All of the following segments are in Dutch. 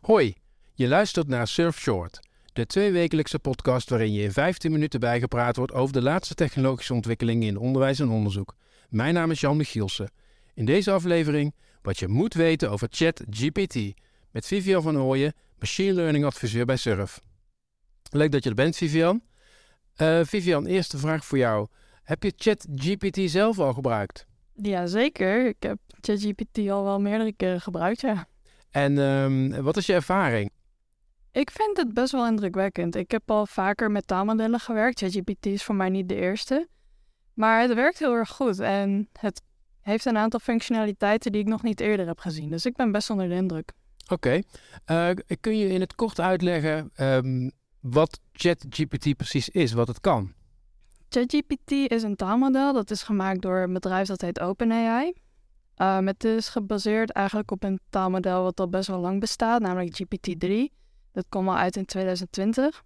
Hoi, je luistert naar Surf Short, de tweewekelijkse podcast waarin je in 15 minuten bijgepraat wordt over de laatste technologische ontwikkelingen in onderwijs en onderzoek. Mijn naam is Jan Michielsen. In deze aflevering wat je moet weten over ChatGPT met Vivian van Ooyen, machine learning adviseur bij Surf. Leuk dat je er bent, Vivian. Uh, Vivian, eerste vraag voor jou. Heb je ChatGPT zelf al gebruikt? Jazeker, ik heb ChatGPT al wel meerdere keren gebruikt, ja. En um, wat is je ervaring? Ik vind het best wel indrukwekkend. Ik heb al vaker met taalmodellen gewerkt. ChatGPT is voor mij niet de eerste. Maar het werkt heel erg goed en het heeft een aantal functionaliteiten die ik nog niet eerder heb gezien. Dus ik ben best onder de indruk. Oké. Okay. Uh, kun je in het kort uitleggen um, wat ChatGPT precies is, wat het kan? ChatGPT is een taalmodel dat is gemaakt door een bedrijf dat heet OpenAI. Um, het is gebaseerd eigenlijk op een taalmodel wat al best wel lang bestaat, namelijk GPT-3. Dat kwam al uit in 2020.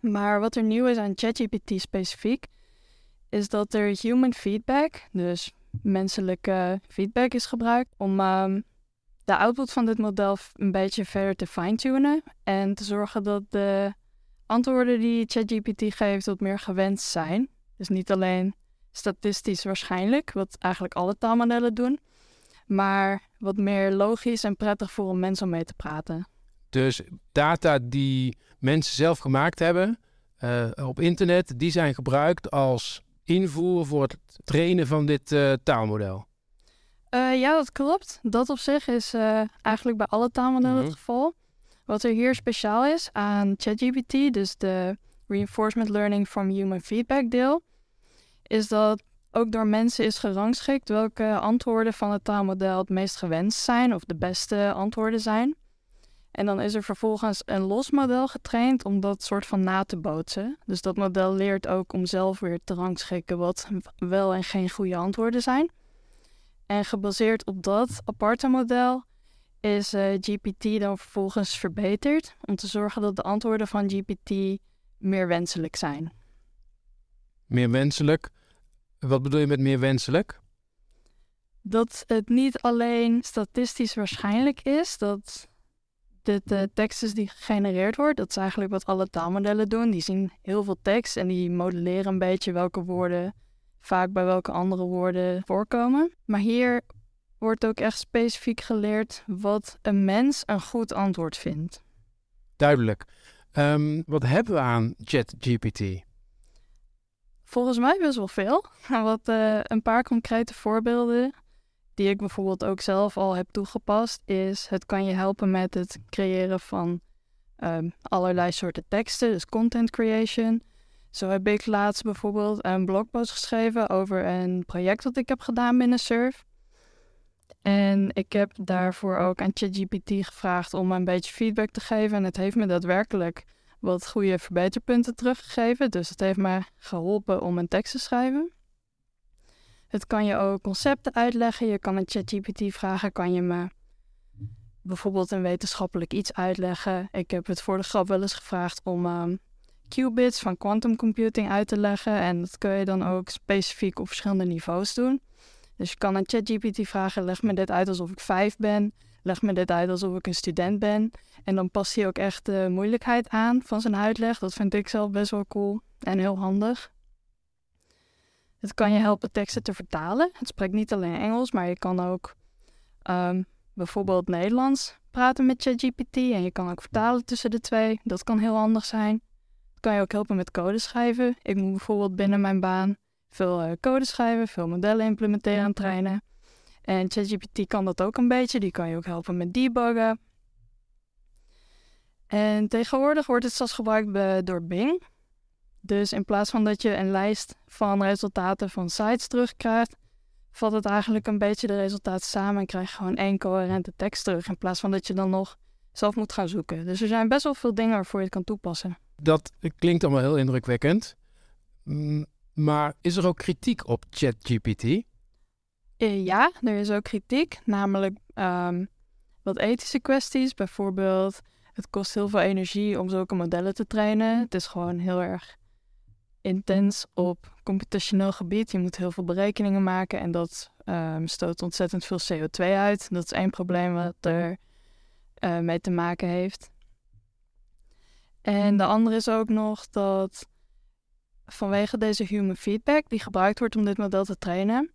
Maar wat er nieuw is aan ChatGPT specifiek, is dat er human feedback, dus menselijke feedback, is gebruikt om um, de output van dit model een beetje verder te fine-tunen en te zorgen dat de antwoorden die ChatGPT geeft wat meer gewenst zijn. Dus niet alleen statistisch waarschijnlijk, wat eigenlijk alle taalmodellen doen, maar wat meer logisch en prettig voor een mens om mee te praten. Dus data die mensen zelf gemaakt hebben uh, op internet, die zijn gebruikt als invoer voor het trainen van dit uh, taalmodel. Uh, ja, dat klopt. Dat op zich is eigenlijk bij alle taalmodellen mm -hmm. het geval. Wat er hier speciaal is aan ChatGPT, dus de Reinforcement Learning from Human Feedback deel, is dat ook door mensen is gerangschikt welke antwoorden van het taalmodel het meest gewenst zijn of de beste antwoorden zijn. En dan is er vervolgens een los model getraind om dat soort van na te bootsen. Dus dat model leert ook om zelf weer te rangschikken wat wel en geen goede antwoorden zijn. En gebaseerd op dat aparte model is uh, eh, GPT dan vervolgens verbeterd om te zorgen dat de antwoorden van GPT meer wenselijk zijn. Meer wenselijk? Wat bedoel je met meer wenselijk? Dat het niet alleen statistisch waarschijnlijk is dat dit de uh, tekst is die gegenereerd wordt. Dat is eigenlijk wat alle taalmodellen doen. Die zien heel veel tekst en die modelleren een beetje welke woorden vaak bij welke andere woorden voorkomen. Maar hier wordt ook echt specifiek geleerd wat een mens een goed antwoord vindt. Duidelijk. Um, wat hebben we aan ChatGPT? Volgens mij best wel veel. Wat uh, een paar concrete voorbeelden die ik bijvoorbeeld ook zelf al heb toegepast, is het kan je helpen met het creëren van um, allerlei soorten teksten, dus content creation. Zo heb ik laatst bijvoorbeeld een blogpost geschreven over een project dat ik heb gedaan binnen Surf. En ik heb daarvoor ook aan ChatGPT gevraagd om een beetje feedback te geven. En het heeft me daadwerkelijk wat goede verbeterpunten teruggegeven. Dus het heeft mij geholpen om een tekst te schrijven. Het kan je ook concepten uitleggen. Je kan een ChatGPT vragen, kan je me bijvoorbeeld een wetenschappelijk iets uitleggen. Ik heb het voor de grap wel eens gevraagd om um, qubits van quantum computing uit te leggen. En dat kun je dan ook specifiek op verschillende niveaus doen. Dus je kan een ChatGPT vragen: leg me dit uit alsof ik vijf ben. Leg me dit uit alsof ik een student ben. En dan past hij ook echt de moeilijkheid aan van zijn uitleg. Dat vind ik zelf best wel cool en heel handig. Het kan je helpen teksten te vertalen. Het spreekt niet alleen Engels, maar je kan ook um, bijvoorbeeld Nederlands praten met ChatGPT. En je kan ook vertalen tussen de twee. Dat kan heel handig zijn. Het kan je ook helpen met code schrijven. Ik moet bijvoorbeeld binnen mijn baan veel uh, code schrijven, veel modellen implementeren en trainen. En ChatGPT kan dat ook een beetje. Die kan je ook helpen met debuggen. En tegenwoordig wordt het zelfs gebruikt door Bing. Dus in plaats van dat je een lijst van resultaten van sites terugkrijgt, vat het eigenlijk een beetje de resultaten samen en krijg je gewoon één coherente tekst terug. In plaats van dat je dan nog zelf moet gaan zoeken. Dus er zijn best wel veel dingen waarvoor je het kan toepassen. Dat klinkt allemaal heel indrukwekkend. Maar is er ook kritiek op ChatGPT? Uh, ja, er is ook kritiek, namelijk um, wat ethische kwesties. Bijvoorbeeld, het kost heel veel energie om zulke modellen te trainen. Het is gewoon heel erg intens op computationeel gebied. Je moet heel veel berekeningen maken en dat ehm, stoot ontzettend veel CO2 uit. Dat is één probleem wat er uh, mee te maken heeft. En de andere is ook nog dat vanwege deze human feedback die gebruikt wordt om dit model te trainen,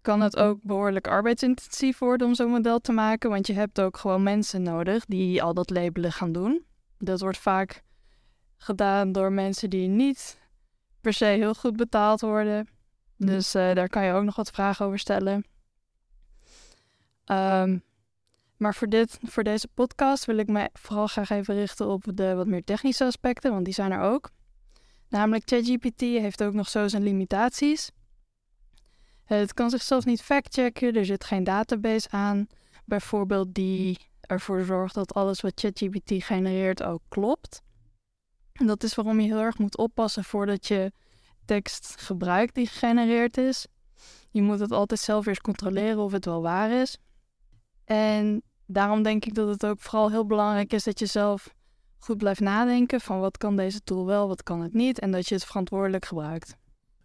kan het ook behoorlijk arbeidsintensief worden om zo'n model te maken. Want je hebt ook gewoon mensen nodig die al dat labelen gaan doen. Dat wordt vaak gedaan door mensen die niet per se heel goed betaald worden. Dus uh, daar kan je ook nog wat vragen over stellen. Um, maar voor, dit, voor deze podcast wil ik me vooral graag even richten op de wat meer technische aspecten, want die zijn er ook. Namelijk, ChatGPT heeft ook nog zo zijn limitaties. Het kan zichzelf niet factchecken, er zit geen database aan, bijvoorbeeld die ervoor zorgt dat alles wat ChatGPT genereert ook klopt. En dat is waarom je heel erg moet oppassen voordat je tekst gebruikt die gegenereerd is. Je moet het altijd zelf eerst controleren of het wel waar is. En daarom denk ik dat het ook vooral heel belangrijk is dat je zelf goed blijft nadenken van wat kan deze tool wel, wat kan het niet en dat je het verantwoordelijk gebruikt.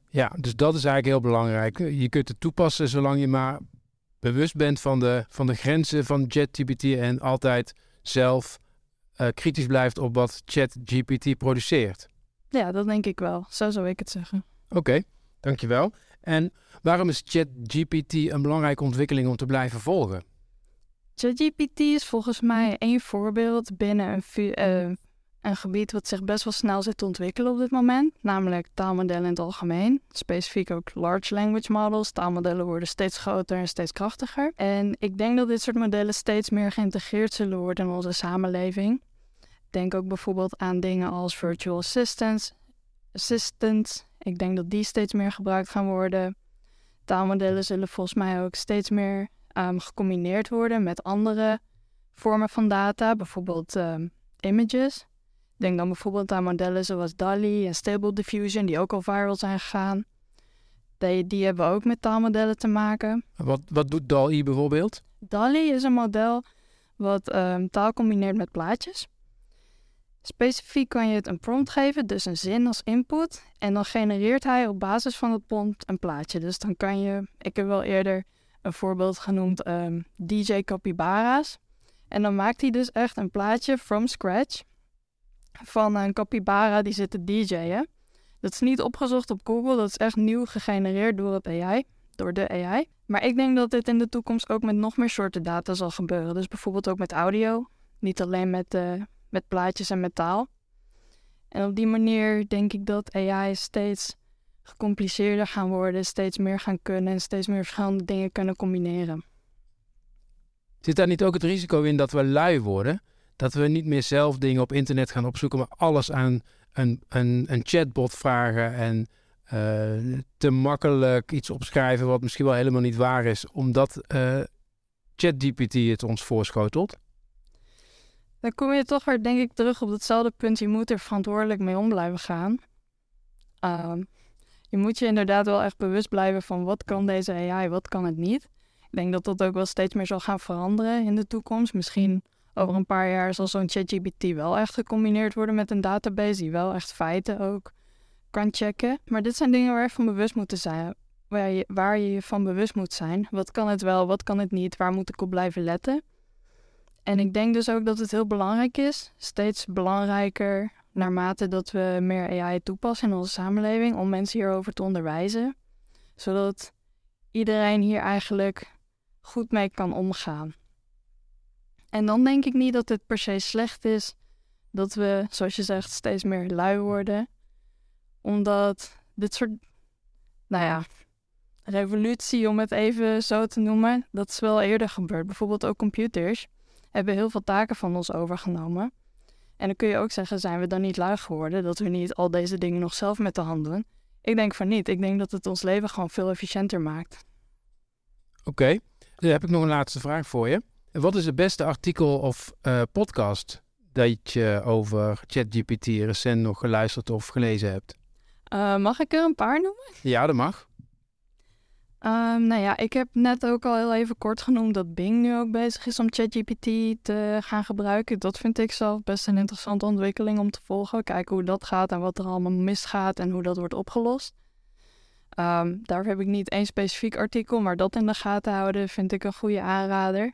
Ja, dus dat is eigenlijk heel belangrijk. Je kunt het toepassen zolang je maar bewust bent van de, van de grenzen van ChatGPT en altijd zelf uh, kritisch blijft op wat ChatGPT produceert. Ja, dat denk ik wel. Zo zou ik het zeggen. Oké, dankjewel. En waarom is ChatGPT een belangrijke ontwikkeling om te blijven volgen? ChatGPT is volgens mij één voorbeeld binnen een, uh, een gebied wat zich best wel snel zit te ontwikkelen op dit moment, namelijk taalmodellen in het algemeen. Specifiek ook large language models. Taalmodellen worden steeds groter en steeds krachtiger. En ik denk dat dit soort modellen steeds meer geïntegreerd zullen worden in onze samenleving. Denk ook bijvoorbeeld aan dingen als virtual assistants. assistants. Ik denk dat die steeds meer gebruikt gaan worden. Taalmodellen zullen volgens mij ook steeds meer um, gecombineerd worden met andere vormen van data, bijvoorbeeld um, images. Denk dan bijvoorbeeld aan modellen zoals DALI en Stable Diffusion, die ook al viral zijn gegaan. Die, die hebben ook met taalmodellen te maken. Wat, wat doet DALI bijvoorbeeld? DALI is een model wat um, taal combineert met plaatjes. Specifiek kan je het een prompt geven, dus een zin als input. En dan genereert hij op basis van het prompt een plaatje. Dus dan kan je, ik heb wel eerder een voorbeeld genoemd um, DJ Capybara's. En dan maakt hij dus echt een plaatje from scratch van een capybara die zit te DJ'en. Dat is niet opgezocht op Google, dat is echt nieuw gegenereerd door het AI, door de AI. Maar ik denk dat dit in de toekomst ook met nog meer soorten data zal gebeuren. Dus bijvoorbeeld ook met audio, niet alleen met, uh, met plaatjes en met taal. En op die manier denk ik dat AI steeds gecompliceerder gaan worden, steeds meer gaan kunnen en steeds meer verschillende dingen kunnen combineren. Zit daar niet ook het risico in dat we lui worden? Dat we niet meer zelf dingen op internet gaan opzoeken, maar alles aan een, een, een chatbot vragen en uh, te makkelijk iets opschrijven wat misschien wel helemaal niet waar is, omdat uh, ChatGPT het ons voorschotelt? Dan kom je toch weer, denk ik, terug op hetzelfde punt. Je moet er verantwoordelijk mee om blijven gaan. Um, je moet je inderdaad wel echt bewust blijven van wat kan deze AI, wat kan het niet. Ik denk dat dat ook wel steeds meer zal gaan veranderen in de toekomst. Misschien over een paar jaar zal zo'n ChatGPT wel echt gecombineerd worden met een database die wel echt feiten ook kan checken. Maar dit zijn dingen waar je van bewust moet zijn. Waar je, waar je van bewust moet zijn. Wat kan het wel, wat kan het niet, waar moet ik op blijven letten? En ik denk dus ook dat het heel belangrijk is, steeds belangrijker naarmate dat we meer AI toepassen in onze samenleving om mensen hierover te onderwijzen, zodat iedereen hier eigenlijk goed mee kan omgaan. En dan denk ik niet dat het per se slecht is dat we, zoals je zegt, steeds meer lui worden, omdat dit soort, nou ja, revolutie om het even zo te noemen, dat is wel eerder gebeurd. Bijvoorbeeld ook computers hebben heel veel taken van ons overgenomen. En dan kun je ook zeggen, zijn we dan niet lui geworden dat we niet al deze dingen nog zelf met de hand doen? Ik denk van niet. Ik denk dat het ons leven gewoon veel efficiënter maakt. Oké, dan heb ik nog een laatste vraag voor je. Wat is het beste artikel of uh, podcast dat je over ChatGPT recent nog geluisterd of gelezen hebt? Uh, mag ik er een paar noemen? Ja, dat mag. Um, nou ja, ik heb net ook al heel even kort genoemd dat Bing nu ook bezig is om ChatGPT te gaan gebruiken. Dat vind ik zelf best een interessante ontwikkeling om te volgen. Kijken hoe dat gaat en wat er allemaal misgaat en hoe dat wordt opgelost. Um, daar heb ik niet één specifiek artikel, maar dat in de gaten houden vind ik een goede aanrader.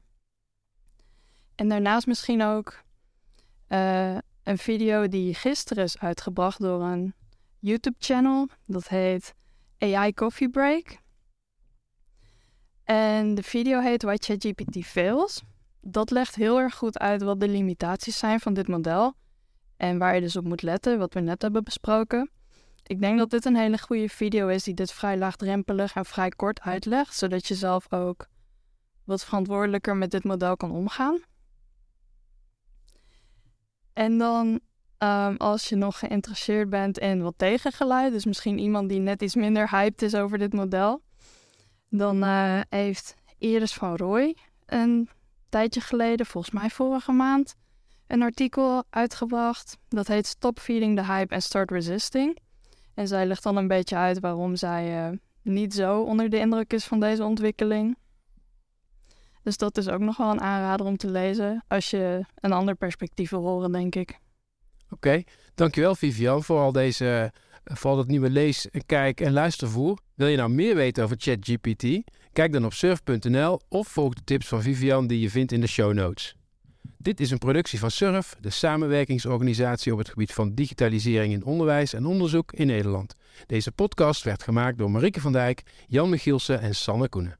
En daarnaast misschien ook uh, een video die gisteren is uitgebracht door een YouTube-channel. Dat heet AI Coffee Break. En de video heet Why ChatGPT Fails. Dat legt heel erg goed uit wat de limitaties zijn van dit model. En waar je dus op moet letten, wat we net hebben besproken. Ik denk dat dit een hele goede video is die dit vrij laagdrempelig en vrij kort uitlegt, zodat je zelf ook wat verantwoordelijker met dit model kan omgaan. En dan, um, als je nog geïnteresseerd bent in wat tegengeluid, dus misschien iemand die net iets minder hyped is over dit model, dan uh, heeft Iris van Roy een tijdje geleden, volgens mij vorige maand, een artikel uitgebracht. Dat heet Stop Feeding the Hype and Start Resisting. En zij legt dan een beetje uit waarom zij uh, niet zo onder de indruk is van deze ontwikkeling. Dus dat is ook nog wel een aanrader om te lezen als je een ander perspectief wil horen, denk ik. Oké, dankjewel Vivian voor al deze, voor dat nieuwe lees-, kijk- en luistervoer. Wil je nou meer weten over ChatGPT? Kijk dan op surf.nl of volg de tips van Vivian die je vindt in de show notes. Dit is een productie van Surf, de samenwerkingsorganisatie op het gebied van digitalisering in onderwijs en onderzoek in Nederland. Deze podcast werd gemaakt door Marieke van Dijk, Jan Michielsen en Sanne Koenen.